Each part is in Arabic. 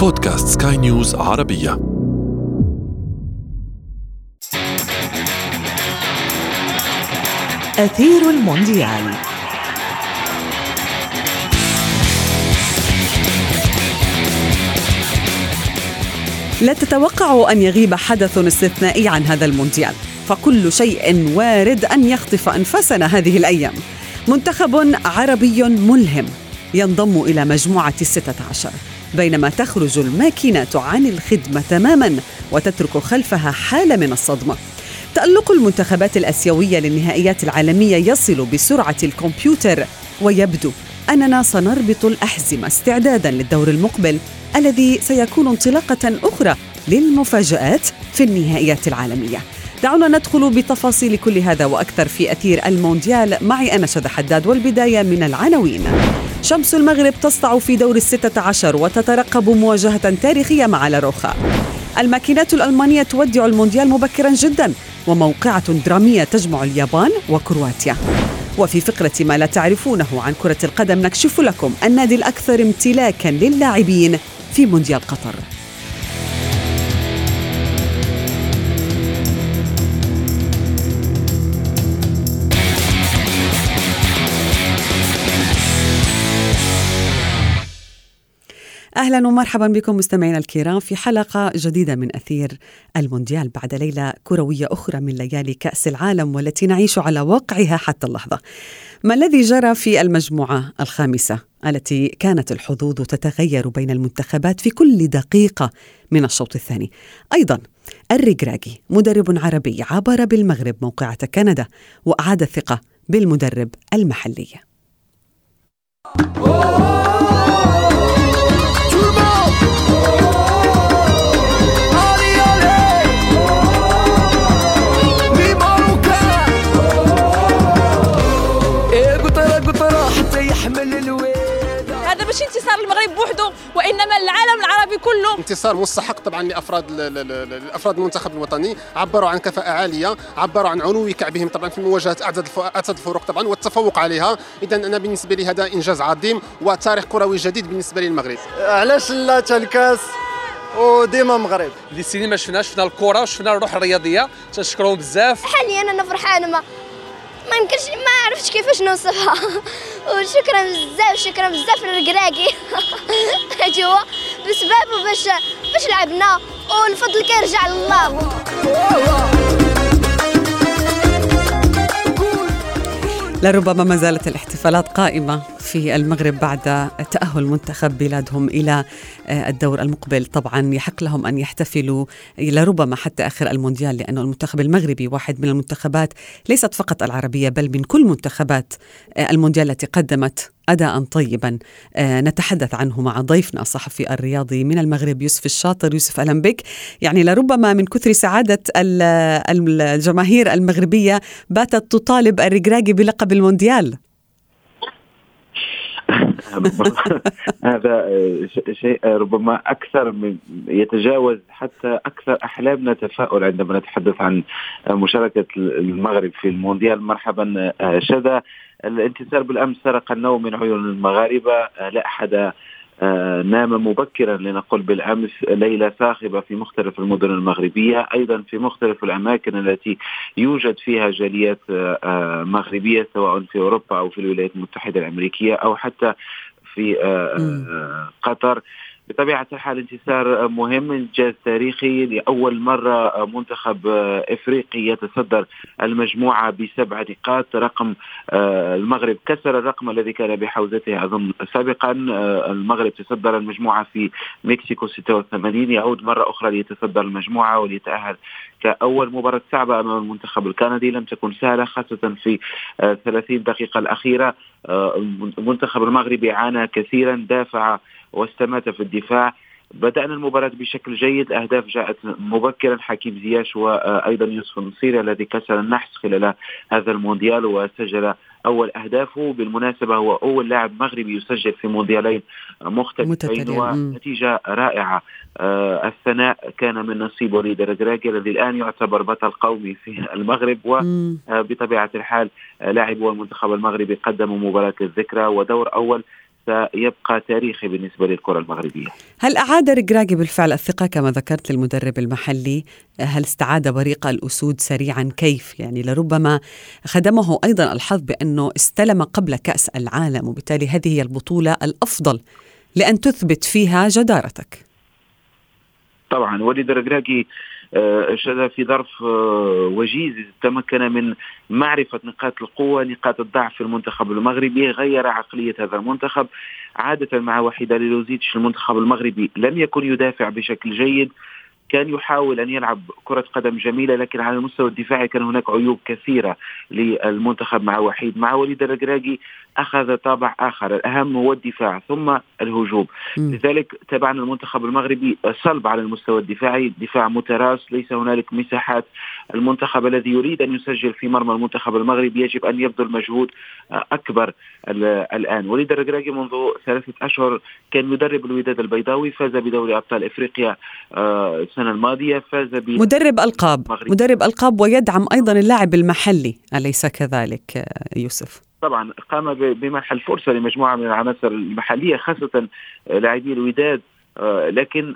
بودكاست سكاي نيوز عربية. أثير المونديال. لا تتوقع أن يغيب حدث استثنائي عن هذا المونديال فكل شيء وارد أن يخطف أنفاسنا هذه الأيام. منتخب عربي ملهم ينضم إلى مجموعة الستة عشر. بينما تخرج الماكينات عن الخدمة تماما وتترك خلفها حالة من الصدمة تألق المنتخبات الآسيوية للنهائيات العالمية يصل بسرعة الكمبيوتر ويبدو أننا سنربط الأحزمة استعدادا للدور المقبل الذي سيكون انطلاقة أخرى للمفاجآت في النهائيات العالمية. دعونا ندخل بتفاصيل كل هذا وأكثر في أثير المونديال. معي أنا شذى حداد والبداية من العناوين. شمس المغرب تسطع في دور الستة عشر وتترقب مواجهة تاريخية مع لاروخا. الماكينات الألمانية تودع المونديال مبكرا جدا وموقعة درامية تجمع اليابان وكرواتيا. وفي فقرة ما لا تعرفونه عن كرة القدم نكشف لكم النادي الأكثر امتلاكا للاعبين في مونديال قطر. أهلا ومرحبا بكم مستمعينا الكرام في حلقة جديدة من أثير المونديال بعد ليلة كروية أخرى من ليالي كأس العالم والتي نعيش على واقعها حتى اللحظة. ما الذي جرى في المجموعة الخامسة التي كانت الحظوظ تتغير بين المنتخبات في كل دقيقة من الشوط الثاني. أيضا الريغراغي مدرب عربي عبر بالمغرب موقعة كندا وأعاد الثقة بالمدرب المحلي. وانما العالم العربي كله. انتصار مستحق طبعا لأفراد الافراد المنتخب الوطني. عبروا عن كفاءة عالية عبروا عن علو كعبهم طبعا في مواجهة اعداد اعداد الفرق طبعا والتفوق عليها. اذا أنا بالنسبة لي هذا إنجاز عظيم وتاريخ كروي جديد بالنسبة للمغرب. علاش لا الكاس وديما مغرب؟ اللي سنين ما شفناش شفنا الكرة وشفنا الروح الرياضية تنشكرهم بزاف. حاليا أنا فرحانة ما ما يمكنش ما عرفتش كيفاش نوصفها. وشكرا بزاف شكرا بزاف للقراقي هادي هو بسببه باش باش لعبنا والفضل كيرجع لله لربما ما زالت الاحتفالات قائمة. في المغرب بعد تأهل منتخب بلادهم إلى آه، الدور المقبل. طبعا يحق لهم أن يحتفلوا لربما حتى آخر المونديال لأنه المنتخب المغربي واحد من المنتخبات ليست فقط العربية بل من كل منتخبات آه، المونديال التي قدمت أداء طيبا. آه، نتحدث عنه مع ضيفنا الصحفي الرياضي من المغرب يوسف الشاطر. يوسف أهلا بك. يعني لربما من كثر سعادة الجماهير المغربية باتت تطالب الرجراجي بلقب المونديال. هذا شيء ربما أكثر من يتجاوز حتى أكثر أحلامنا تفاؤل عندما نتحدث عن مشاركة المغرب في المونديال. مرحبا شذا. الانتصار بالأمس سرق النوم من عيون المغاربة لا أحد آه، نام مبكرا لنقل بالأمس ليلة صاخبه في مختلف المدن المغربية أيضا في مختلف الأماكن التي يوجد فيها جاليات آه، آه، مغربية سواء في أوروبا أو في الولايات المتحدة الأمريكية أو حتى في قطر. بطبيعة الحال انتصار مهم إنجاز تاريخي لأول مرة منتخب إفريقي يتصدر المجموعة بسبع نقاط. رقم آه، المغرب كسر الرقم الذي كان بحوزته أظن سابقا. آه، المغرب تصدر المجموعة في مكسيكو 86 يعود مرة أخرى ليتصدر المجموعة وليتأهل كأول مباراة صعبة أمام المنتخب الكندي. لم تكن سهلة خاصة في 30 آه، دقيقة الأخيرة. المنتخب المغربي عانى كثيرا دافع واستمات في الدفاع. بدأنا المباراة بشكل جيد. أهداف جاءت مبكرا. حكيم زياش وأيضا يوسف النصيري الذي كسر النحس خلال هذا المونديال وسجل أول أهدافه بالمناسبة هو أول لاعب مغربي يسجل في مونديالين مختلفين ونتيجة رائعة. آه الثناء كان من نصيب وليد الرجراجي الذي الآن يعتبر بطل قومي في المغرب. وبطبيعة الحال لاعبو المنتخب المغربي قدموا مباراة الذكرى ودور أول سيبقى تاريخي بالنسبة للكرة المغربية. هل أعاد رجراجي بالفعل الثقة كما ذكرت للمدرب المحلي؟ هل استعاد بريق الأسود سريعا كيف؟ يعني لربما خدمه أيضا الحظ بأنه استلم قبل كأس العالم وبالتالي هذه هي البطولة الأفضل لأن تثبت فيها جدارتك. طبعا وليد رجراجي شذا في ظرف آه، وجيز تمكن من معرفة نقاط القوة نقاط الضعف في المنتخب المغربي غير عقلية هذا المنتخب. عادة مع وحيدة ليلوزيتش المنتخب المغربي لم يكن يدافع بشكل جيد. كان يحاول أن يلعب كرة قدم جميلة لكن على المستوى الدفاعي كان هناك عيوب كثيرة للمنتخب مع وحيد. مع وليد الركراكي أخذ طابع آخر الأهم هو الدفاع ثم الهجوم. م. لذلك تابعنا المنتخب المغربي صلب على المستوى الدفاعي دفاع متراس ليس هنالك مساحات. المنتخب الذي يريد أن يسجل في مرمى المنتخب المغربي يجب أن يبذل مجهود أكبر الآن. وليد الركراكي منذ ثلاثة أشهر كان يدرب الوداد البيضاوي فاز بدوري أبطال إفريقيا آه، السنة الماضية فاز ب مدرب ألقاب. مدرب ألقاب ويدعم أيضا اللاعب المحلي أليس كذلك يوسف؟ طبعا قام بمنح الفرصه لمجموعة من العناصر المحلية خاصة لاعبي الوداد. آه، لكن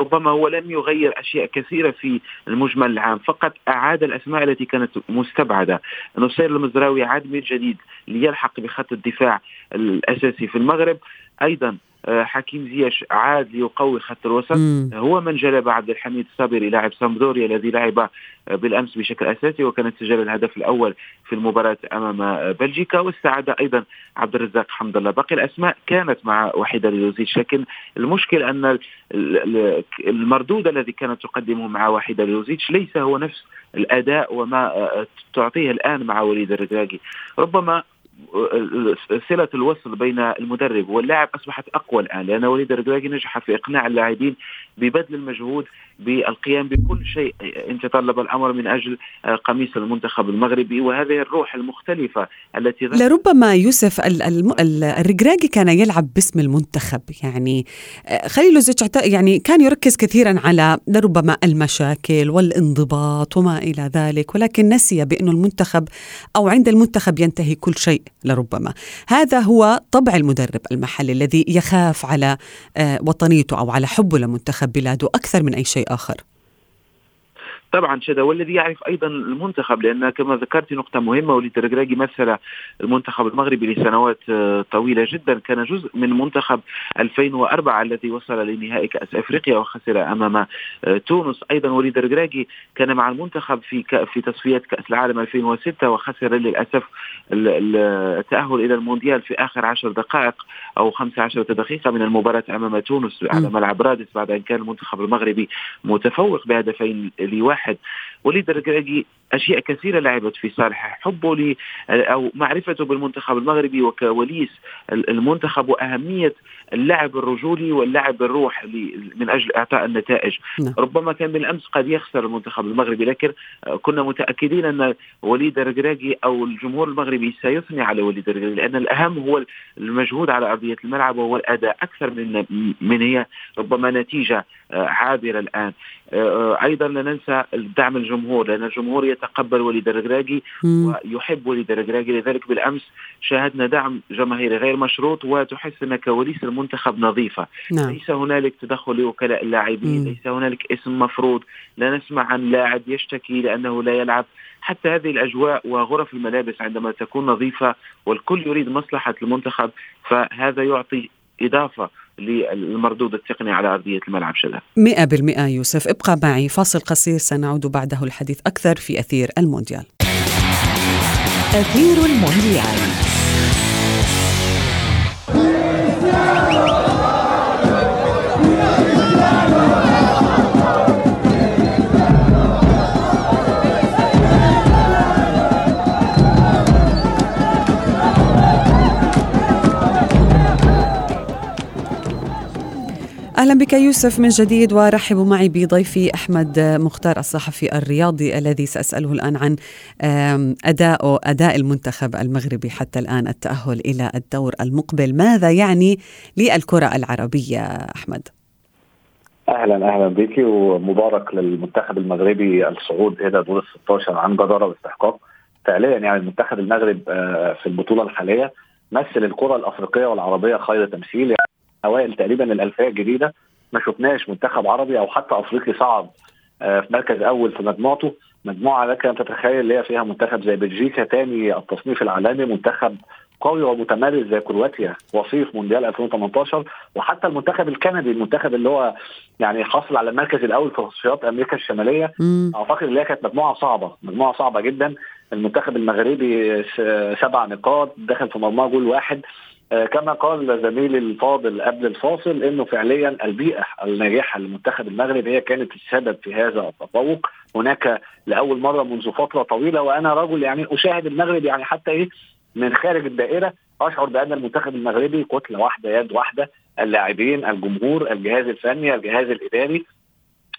ربما هو لم يغير أشياء كثيرة في المجمل العام فقط أعاد الأسماء التي كانت مستبعدة. نصير المزراوي عاد من جديد ليلحق بخط الدفاع الأساسي في المغرب. أيضا آه، حكيم زياش عاد ليقوي خط الوسط. مم. هو من جلب عبد الحميد الصابري لاعب سامدوريا الذي لعب آه، بالأمس بشكل أساسي وكان سجل الهدف الأول في المباراة أمام آه، بلجيكا. واستعاد أيضا عبد الرزاق حمد الله. باقي الأسماء كانت مع وحيده لوزيتش لكن المشكل أن المردود الذي كانت تقدمه مع وحيده لوزيتش ليس هو نفس الأداء وما تعطيه الآن مع وليد الركراكي ربما صلة الوصل بين المدرب واللاعب أصبحت أقوى الآن لأن وليد الركراكي نجح في إقناع اللاعبين ببذل المجهود بالقيام بكل شيء إن تطلب الأمر من أجل قميص المنتخب المغربي. وهذه الروح المختلفة التي لربما يوسف الركراكي كان يلعب باسم المنتخب يعني خليل يعني كان يركز كثيرا على لربما المشاكل والانضباط وما إلى ذلك ولكن نسي بانه المنتخب أو عند المنتخب ينتهي كل شيء لربما. هذا هو طبع المدرب المحلي الذي يخاف على آه، وطنيته أو على حبه لمنتخب بلاده أكثر من أي شيء اخر طبعا شذا والذي يعرف أيضا المنتخب لأن كما ذكرت نقطة مهمة وليد الركراكي مثل المنتخب المغربي لسنوات آه، طويلة جدا كان جزء من منتخب 2004 الذي وصل لنهائي كأس أفريقيا وخسر أمام آه، تونس. أيضا وليد الركراكي كان مع المنتخب في في تصفيات كأس العالم 2006 وخسر للأسف التأهل إلى المونديال في آخر 10 دقائق أو 15 دقيقة من المباراة أمام تونس على ملعب رادس بعد أن كان المنتخب المغربي متفوق بهدفين لواحد. واحد. وليد الركراكي أشياء كثيرة لعبت في صالحه حبه ل أو معرفته بالمنتخب المغربي وكوليس المنتخب وأهمية اللعب الرجولي واللعب الروح من أجل إعطاء النتائج. نعم. ربما كان بالامس قد يخسر المنتخب المغربي لكن كنا متأكدين أن وليد الركراكي أو الجمهور المغربي سيثني على وليد الركراكي لأن الأهم هو المجهود على أرضية الملعب وهو الأداء أكثر من من هي ربما نتيجة عابرة الآن. أيضا لا ننسى دعم الجمهور لأن الجمهور يتقبل وليد الركراكي ويحب وليد الركراكي لذلك بالأمس شاهدنا دعم جماهيري غير مشروط وتحس ان كواليس المنتخب نظيفة. نعم. ليس هنالك تدخل لوكلاء اللاعبين ليس هنالك اسم مفروض. لا نسمع عن لاعب يشتكي لأنه لا يلعب. حتى هذه الأجواء وغرف الملابس عندما تكون نظيفة والكل يريد مصلحة المنتخب فهذا يعطي إضافة للمردود التقني على أرضية الملعب شذا مئة بالمئة يوسف ابقى معي فاصل قصير سنعود بعده الحديث أكثر في أثير المونديال. أثير المونديال. أهلا بك يوسف من جديد وارحب معي بضيفي أحمد مختار الصحفي الرياضي الذي سأسأله الآن عن أداء أداء المنتخب المغربي حتى الآن التأهل إلى الدور المقبل. ماذا يعني للكرة العربية أحمد؟ أهلا أهلا بك ومبارك للمنتخب المغربي الصعود إلى دور ال 16 عن جدارة واستحقاق. فعليا يعني المنتخب المغرب آه، في البطولة الحالية مثل الكرة الأفريقية والعربية خير تمثيل. أوائل تقريبا الألفية الجديدة. ما شفناش منتخب عربي أو حتى أفريقي صعد آه، في مركز أول في مجموعته. مجموعة لك أن تتخيل اللي هي فيها منتخب زي بلجيكا تاني التصنيف العالمي منتخب قوي ومتمرس زي كرواتيا وصيف مونديال 2018 وحتى المنتخب الكندي المنتخب اللي هو يعني حصل على المركز الأول في تصفيات أمريكا الشمالية. مم. أعتقد ان هي كانت مجموعة صعبة مجموعة صعبة جدا. المنتخب المغربي س- سبع نقاط دخل في مرماه جول واحد. آه، كما قال زميلي الفاضل قبل الفاصل إنه فعليا البيئة الناجحة للمنتخب المغربي هي كانت السبب في هذا التفوق. هناك لأول مرة منذ فترة طويلة وأنا رجل يعني أشاهد المغرب يعني حتى إيه من خارج الدائرة. أشعر بأن المنتخب المغربي كتلة واحدة يد واحدة اللاعبين الجمهور الجهاز الفني الجهاز الإداري.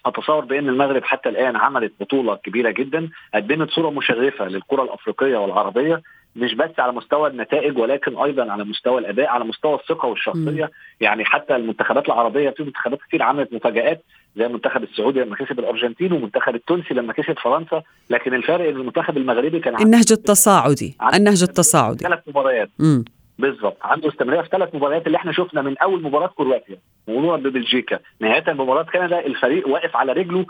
أتصور بأن المغرب حتى الآن عملت بطولة كبيرة جدا قدمت صورة مشرفة للكرة الأفريقية والعربية. مش بس على مستوى النتائج ولكن أيضا على مستوى الأداء على مستوى الثقة والشخصية. يعني حتى المنتخبات العربية في منتخبات كتير عملت مفاجآت زي المنتخب السعودي لما كسب الأرجنتين والمنتخب التونسي لما كسب فرنسا. لكن الفرق إن المنتخب المغربي كان النهج التصاعدي النهج التصاعدي. ثلاث مباريات. بالظبط. عنده استمراريه في ثلاث مباريات اللي إحنا شفنا من أول مباراة كرواتيا مرورا ببلجيكا. نهاية بمباراه كندا الفريق واقف على رجله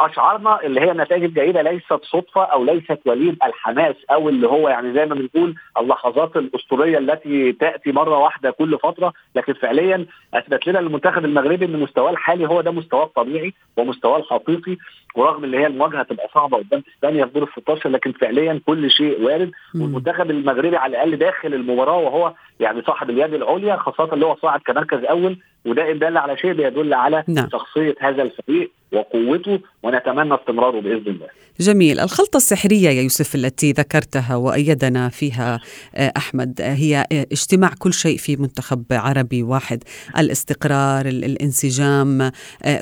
أشعارنا اللي هي النتائج الجيدة ليست صدفة أو ليست وليد الحماس أو اللي هو يعني زي ما بنقول اللحظات الأسطورية التي تأتي مرة واحدة كل فترة لكن فعليا أثبت لنا المنتخب المغربي إن مستواه الحالي هو ده مستواه الطبيعي ومستواه الحقيقي. ورغم اللي هي المواجهة تبقى صعبة قدام إسبانيا في دور ال 16 لكن فعليا كل شيء وارد. والمنتخب المغربي على الأقل داخل المباراة وهو يعني صاحب اليد العليا خاصة اللي هو صاعد كمركز أول وده ان دل على شيء بيدل على نعم. شخصية هذا الفريق وقوته ونتمنى استمراره بإذن الله. جميل. الخلطة السحرية يا يوسف التي ذكرتها وأيدنا فيها آه، أحمد آه، هي آه، اجتماع كل شيء في منتخب عربي واحد. الاستقرار ال- الانسجام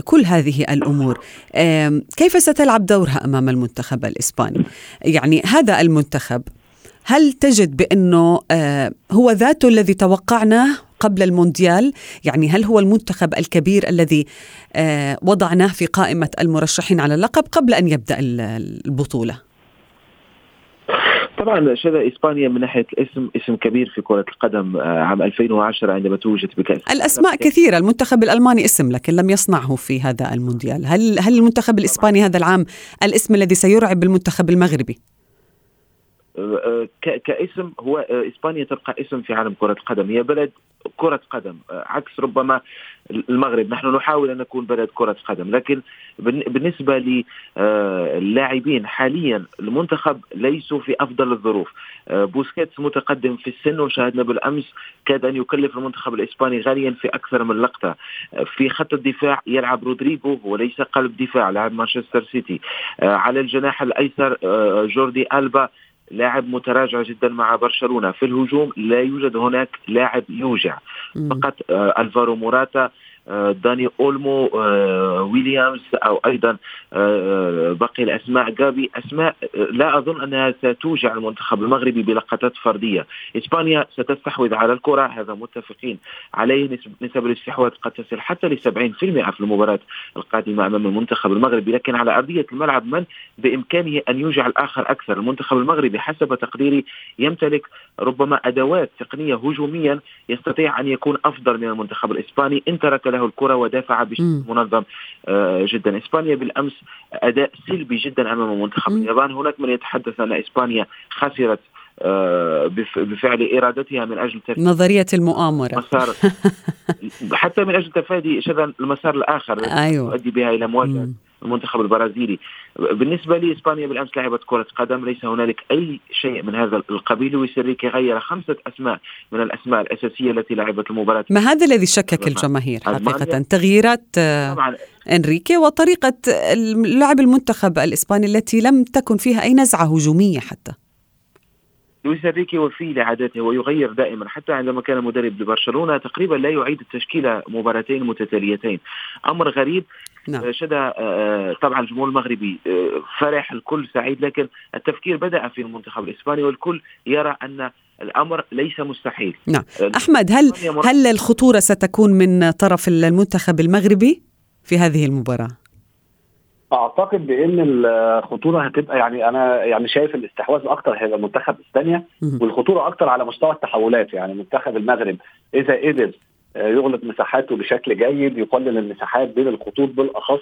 كل هذه الأمور. آم، كيف ستلعب دورها أمام المنتخب الإسباني؟ يعني هذا المنتخب هل تجد بأنه آه، هو ذاته الذي توقعناه قبل المونديال؟ يعني هل هو المنتخب الكبير الذي آه، وضعناه في قائمة المرشحين على اللقب قبل أن يبدأ ال- البطولة؟ طبعا شذا إسبانيا من ناحية الاسم اسم كبير في كرة القدم آه، عام 2010 عندما توجت بكاس الأسماء كثيرة المنتخب الألماني اسم لكن لم يصنعه في هذا المونديال. هل, هل المنتخب الإسباني هذا العام الاسم الذي سيرعب المنتخب المغربي؟ كاسم هو آه، إسبانيا تبقى اسم في عالم كرة القدم. هي بلد كرة قدم آه، عكس ربما المغرب. نحن نحاول أن نكون بلد كرة قدم لكن بالن- بالنسبة للاعبين حاليا المنتخب ليسوا في أفضل الظروف. آه، بوسكيتس متقدم في السن وشاهدنا بالأمس كاد أن يكلف المنتخب الإسباني غاليا في أكثر من لقطة. آه، في خط الدفاع يلعب رودريجو وليس قلب دفاع لاعب مانشستر سيتي. آه، على الجناح الأيسر آه، جوردي ألبا لاعب متراجع جدا مع برشلونة. في الهجوم لا يوجد هناك لاعب يوجع. فقط آه، ألفارو موراتا آه، داني أولمو آه، ويليامز أو أيضا آه، باقي الأسماء. جابي أسماء آه، لا أظن أنها ستوجع المنتخب المغربي بلقطات فردية. إسبانيا ستستحوذ على الكرة هذا متفقين عليه. نسب الاستحواذ قد تصل حتى ل 70% في المباراة القادمة أمام المنتخب المغربي. لكن على أرضية الملعب من بإمكانه أن يوجع الآخر أكثر؟ المنتخب المغربي حسب تقديري يمتلك ربما أدوات تقنية هجوميا يستطيع أن يكون أفضل من المنتخب الإسباني. إن ترك له الكرة ودافع بشكل منظم آه، جدا. إسبانيا بالأمس أداء سلبي جدا أمام منتخب اليابان. هناك من يتحدث أن إسبانيا خسرت بفعل إرادتها من أجل ترك نظرية المؤامرة. مسار حتى من أجل تفادي شذا المسار الآخر الذي أيوة. يؤدي بها إلى مواجهة المنتخب البرازيلي. بالنسبة لي إسبانيا بالأمس لعبت كرة قدم ليس هنالك أي شيء من هذا القبيل. لويس إنريكي غير خمسة أسماء من الأسماء الأساسية التي لعبت المباراة. ما هذا الذي شكك الجماهير حقيقة. تغييرات آه، طبعا. إنريكي وطريقة لعب المنتخب الإسباني التي لم تكن فيها أي نزعة هجومية حتى. لويس انريكي وفي لعاداته ويغير دائما حتى عندما كان مدرب لبرشلونة تقريبا لا يعيد التشكيلة مباراتين متتاليتين أمر غريب نعم. شدا آه، طبعا الجمهور المغربي آه، فرح الكل سعيد لكن التفكير بدأ في المنتخب الإسباني والكل يرى أن الأمر ليس مستحيل نعم آه، أحمد هل هل الخطورة ستكون من طرف المنتخب المغربي في هذه المباراة؟ أعتقد بإن الخطورة هتبقى يعني أنا يعني شايف الاستحواذ أكتر هيبقى منتخب اسبانيا والخطورة أكتر على مستوى التحولات. يعني منتخب المغرب إذا قدر آه، يغلق مساحاته بشكل جيد يقلل المساحات بين الخطوط بالأخص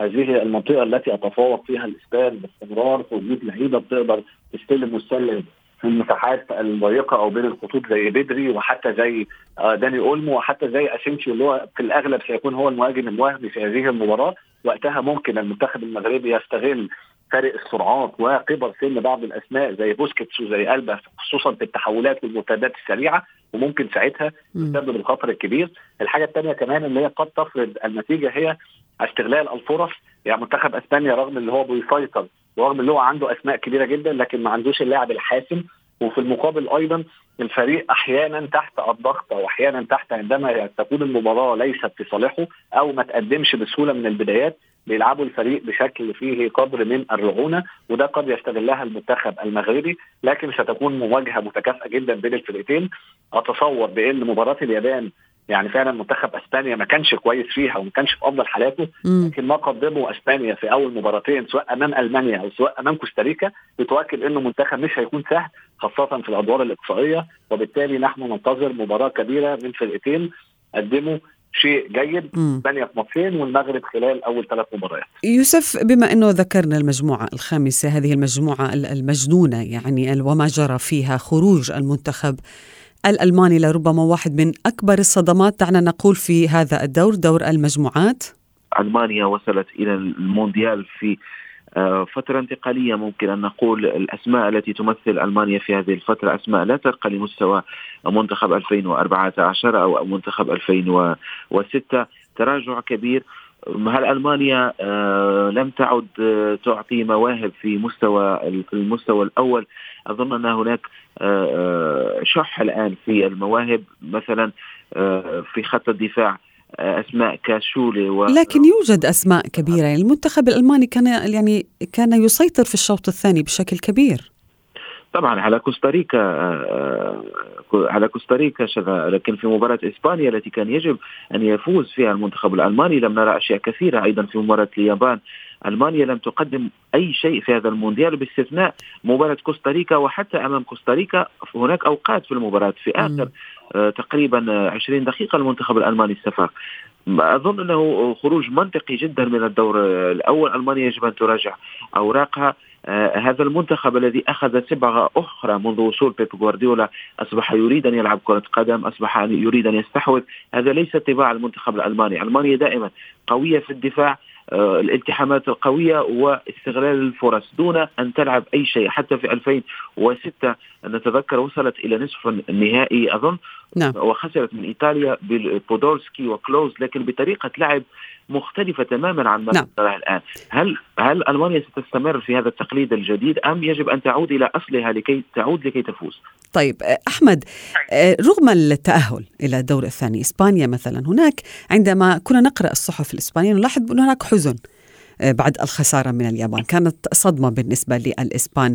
هذه المنطقة التي أتفوق فيها الإسبان باستمرار في وجود لعيبة بتقدر تستلم وتسلم في المساحات الضيقه أو بين الخطوط زي بدري وحتى زي آه، داني أولمو وحتى زي أسينسيو اللي هو في الأغلب سيكون هو المهاجم الوهمي في هذه المباراة. وقتها ممكن المنتخب المغربي يستغل فارق السرعات وكبر سن بعض الأسماء زي بوسكيتس وزي ألبا خصوصا في التحولات والمرتدات السريعة وممكن ساعتها تسبب الخطر الكبير. الحاجة الثانية كمان اللي هي قد تفرض النتيجة هي استغلال الفرص يعني منتخب أسبانيا رغم اللي هو بيسيطر ورغم اللي هو عنده أسماء كبيرة جدا لكن ما عندوش اللاعب الحاسم وفي المقابل أيضا الفريق أحيانا تحت الضغط أو أحيانا تحت عندما تكون المباراة ليست في صالحه أو ما تقدمش بسهولة من البدايات بيلعبوا الفريق بشكل فيه قدر من الرعونة وده قد يستغلها المنتخب المغربي لكن ستكون مواجهة متكافئة جدا بين الفرقتين أتصور بأن مباراة اليابان يعني فعلا منتخب أسبانيا ما كانش كويس فيها وما كانش في أفضل حالاته لكن ما قدمه أسبانيا في أول مباراتين سواء أمام ألمانيا أو سواء أمام كوستاريكا بتؤكد إنه منتخب مش هيكون سهل خاصة في الأدوار الإقصائية وبالتالي نحن ننتظر مباراة كبيرة من فرقتين قدموا شيء جيد اسبانيا في ماتشين والمغرب خلال أول ثلاث مباريات. يوسف بما إنه ذكرنا المجموعة الخامسة هذه المجموعة المجنونة يعني وما جرى فيها خروج المنتخب الألماني لربما واحد من أكبر الصدمات دعنا نقول في هذا الدور دور المجموعات ألمانيا وصلت إلى المونديال في فترة انتقالية ممكن أن نقول الأسماء التي تمثل ألمانيا في هذه الفترة أسماء لا ترقى لمستوى منتخب 2014 أو منتخب 2006 تراجع كبير. هل ألمانيا آه، لم تعد آه، تعطي مواهب في مستوى المستوى الأول؟ أظن أن هناك آه، شح الآن في المواهب. مثلا في خط الدفاع أسماء كاشولي و... لكن يوجد أسماء كبيرة. يعني المنتخب الألماني كان يعني كان يسيطر في الشوط الثاني بشكل كبير. طبعا على كوستاريكا آه، آه، على كوستاريكا شذا لكن في مباراة إسبانيا التي كان يجب أن يفوز فيها المنتخب الألماني لم نرى أشياء كثيرة أيضا في مباراة اليابان. ألمانيا لم تقدم أي شيء في هذا المونديال باستثناء مباراة كوستاريكا وحتى أمام كوستاريكا هناك أوقات في المباراة في آخر تقريبا 20 دقيقة المنتخب الألماني استفاق أظن أنه خروج منطقي جدا من الدور الأول. ألمانيا يجب أن تراجع أوراقها. آه هذا المنتخب الذي أخذ صبغه أخرى منذ وصول بيب جوارديولا أصبح يريد أن يلعب كرة قدم أصبح يريد أن يستحوذ. هذا ليس طباع المنتخب الألماني. ألمانيا دائما قوية في الدفاع آه، الالتحامات القوية واستغلال الفرص دون أن تلعب أي شيء حتى في 2006 نتذكر وصلت إلى نصف النهائي أظن نعم. وخسرت من إيطاليا بودورسكي وكلوز لكن بطريقة لعب مختلفة تماما عن ما نعم. الآن. هل هل ألمانيا ستستمر في هذا التقليد الجديد أم يجب أن تعود إلى أصلها لكي تعود لكي تفوز؟ طيب أحمد رغم التأهل إلى الدور الثاني إسبانيا مثلا هناك عندما كنا نقرأ الصحف الإسبانية نلاحظ أن هناك حزن بعد الخسارة من اليابان. كانت صدمة بالنسبة للإسبان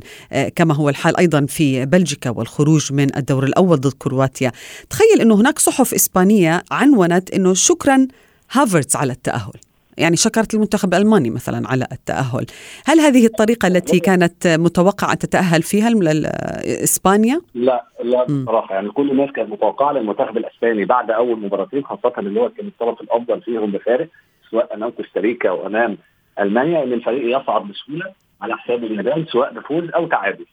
كما هو الحال أيضا في بلجيكا والخروج من الدور الأول ضد كرواتيا. تخيل أنه هناك صحف إسبانية عنونت أنه شكرا هافرتس على التأهل. يعني شكرت المنتخب الألماني مثلا على التأهل. هل هذه الطريقة التي كانت متوقعة أن تتأهل فيها إسبانيا؟ لا لا بصراحة. يعني كل الناس كانت متوقعة للمنتخب الأسباني بعد أول مباراتين خاصة اللي هو كان الطرف الأفضل فيهم بفارق سواء أمام كوستاريكا أو أمام ألمانيا أن الفريق يصعد بسهولة على حساب اليابان سواء بفوز أو تعادل.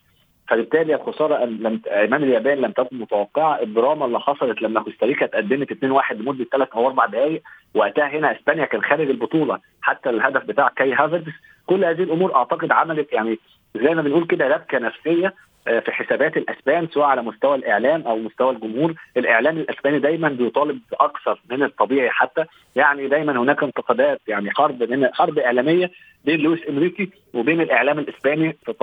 فبالتالي الخساره لم امام اليابان لم تكن متوقعة. الدراما اللي حصلت لما كوستاريكا اتقدمت 2-1 لمدة ثلاث أو أربع دقائق وقتها هنا إسبانيا كان خارج البطولة حتى الهدف بتاع كاي هافرز كل هذه الأمور أعتقد عملت يعني زي ما بنقول كده ربكة نفسية آه، في حسابات الأسبان سواء على مستوى الإعلام أو مستوى الجمهور، الإعلام الأسباني دايما بيطالب بأكثر من الطبيعي حتى، يعني دايما هناك انتقادات يعني حرب من حرب إعلامية بين لويس إنريكي وبين الإعلام الإسباني في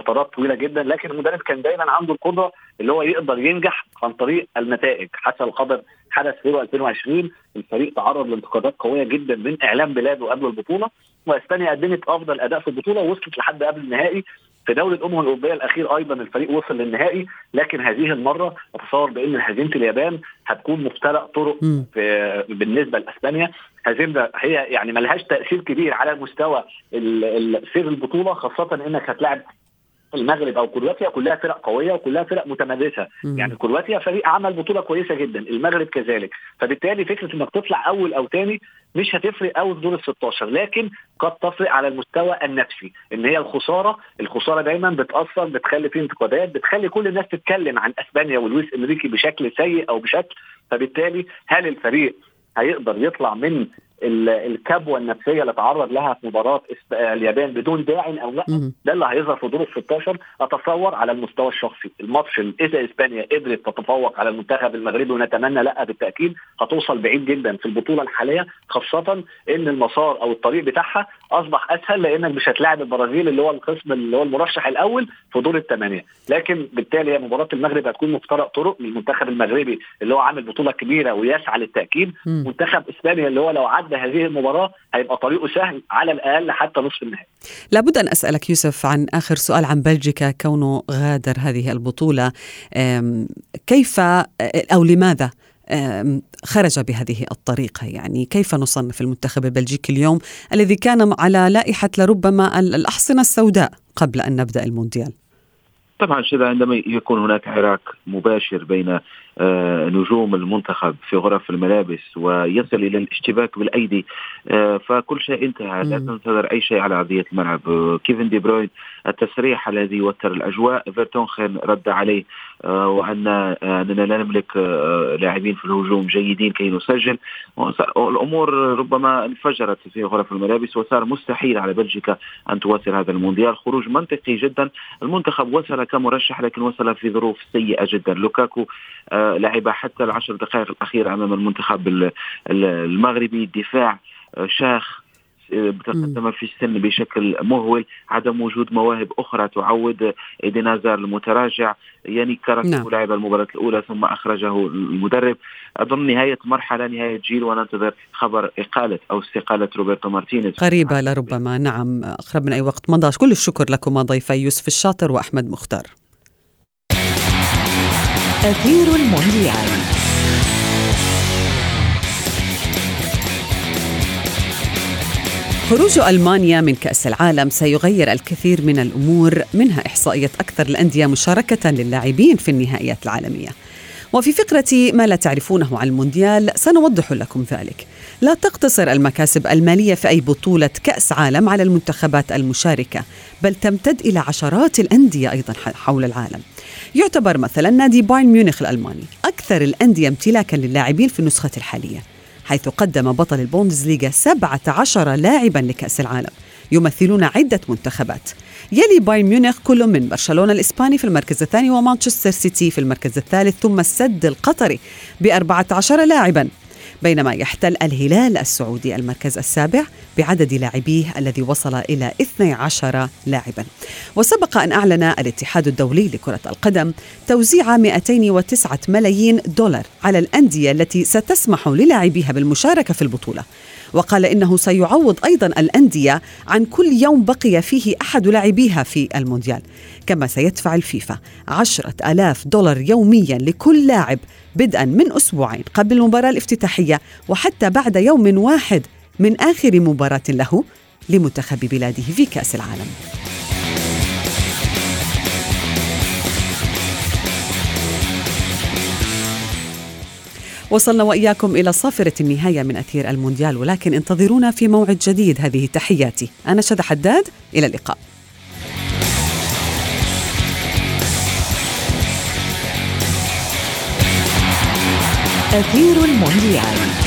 فترات طويلة جدا لكن المدرب كان دايما عنده القدرة اللي هو يقدر ينجح عن طريق النتائج. حتى الخبر حدث في 2020 الفريق تعرض لانتقادات قوية جدا من إعلام بلاده قبل البطولة وإسبانيا قدمت أفضل أداء في البطولة ووصلت لحد قبل النهائي. في دوري الامم الاوروبيه الأخير أيضا الفريق وصل للنهائي لكن هذه المرة أتصور بإن هزيمه اليابان هتكون مفترق طرق في بالنسبة لإسبانيا. هزيمه هي يعني ملهاش تأثير كبير على مستوى سير البطولة خاصة إنك هتلاعب المغرب أو كرواتيا كلها فرق قوية وكلها فرق متمرسة. يعني كرواتيا فريق عمل بطولة كويسة جدا المغرب كذلك. فبالتالي فكرة إنك تطلع أول أو ثاني مش هتفرق قوي في دور ال 16 لكن قد تفرق على المستوى النفسي إن هي الخسارة الخسارة دايما بتأثر بتخلي فيه انتقادات بتخلي كل الناس تتكلم عن إسبانيا ولويس إنريكي بشكل سيء أو بشكل. فبالتالي هل الفريق هيقدر يطلع من الكبوة النفسية اللي تعرض لها في مباراة اليابان بدون داعي أو لأ ده اللي هيظهر في دور ال 16 أتصور على المستوى الشخصي. الماتش إذا إسبانيا قدرت تتفوق على المنتخب المغربي ونتمنى لأ بالتأكيد هتوصل بعيد جدا في البطولة الحالية خاصة إن المسار أو الطريق بتاعها أصبح أسهل لأنك مش هتلاعب البرازيل اللي هو الخصم اللي هو المرشح الأول في دور الثمانيه لكن بالتالي هي مباراة المغرب هتكون مفترق طرق للمنتخب المغربي اللي هو عامل بطولة كبيرة ويسعى للتأكيد. منتخب إسبانيا اللي هو لو عدى هذه المباراة هيبقى طريقه سهل على الأقل حتى نصف النهائي. لابد أن أسألك يوسف عن آخر سؤال عن بلجيكا كونه غادر هذه البطولة. كيف أو لماذا خرج بهذه الطريقة؟ يعني كيف نصنف المنتخب البلجيكي اليوم الذي كان على لائحة لربما الأحصنة السوداء قبل أن نبدأ المونديال؟ طبعا شذا عندما يكون هناك عراك مباشر بين نجوم المنتخب في غرف الملابس ويصل إلى الاشتباك بالأيدي. فكل شيء انتهى. لا تنتظر أي شيء على أرضية الملعب. كيفن دي بروين التصريح الذي وتر الأجواء. فيرتونخن رد عليه وأن أننا لا نملك لاعبين في الهجوم جيدين كي نسجل. الأمور ربما انفجرت في غرف الملابس وصار مستحيل على بلجيكا أن تواصل هذا المونديال. خروج منطقي جدا. المنتخب وصل كمرشح لكن وصل في ظروف سيئة جدا. لوكاكو لعب حتى العشر دقائق الأخيرة أمام المنتخب المغربي. دفاع شاخ تقدم في السن بشكل مهول. عدم وجود مواهب أخرى تعود هازار المتراجع. يعني كاراسكو نعم. لعب المباراة الأولى ثم أخرجه المدرب. أظن نهاية مرحلة نهاية جيل وننتظر خبر إقالة أو استقالة روبرتو مارتينيز. قريبة لربما. نعم أقرب من أي وقت. مضى كل الشكر لكما ضيفي يوسف الشاطر وأحمد مختار. أثير المونديال. خروج ألمانيا من كأس العالم سيغير الكثير من الأمور منها إحصائية أكثر الأندية مشاركة للاعبين في النهائيات العالمية. وفي فقرة ما لا تعرفونه عن المونديال سنوضح لكم ذلك. لا تقتصر المكاسب المالية في أي بطولة كأس عالم على المنتخبات المشاركة بل تمتد إلى عشرات الأندية أيضا حول العالم. يعتبر مثلا نادي بايرن ميونخ الألماني أكثر الأندية امتلاكا للاعبين في النسخة الحالية حيث قدم بطل البوندسليغا 17 لاعبا لكأس العالم يمثلون عدة منتخبات. يلي بايرن ميونخ كل من برشلونة الإسباني في المركز الثاني ومانشستر سيتي في المركز الثالث ثم السد القطري ب 14 لاعبا. بينما يحتل الهلال السعودي المركز السابع بعدد لاعبيه الذي وصل إلى 12 لاعبا. وسبق أن أعلن الاتحاد الدولي لكرة القدم توزيع 209 ملايين دولار على الأندية التي ستسمح للاعبيها بالمشاركة في البطولة. وقال إنه سيعوض أيضا الأندية عن كل يوم بقي فيه أحد لاعبيها في المونديال. كما سيدفع الفيفا عشرة ألاف دولار يوميا لكل لاعب بدءا من أسبوعين قبل المباراة الافتتاحية وحتى بعد يوم واحد من آخر مباراة له لمنتخب بلاده في كأس العالم. وصلنا وإياكم إلى صافرة النهاية من أثير المونديال ولكن انتظرونا في موعد جديد. هذه تحياتي. أنا شذى حداد. إلى اللقاء. أثير المونديال.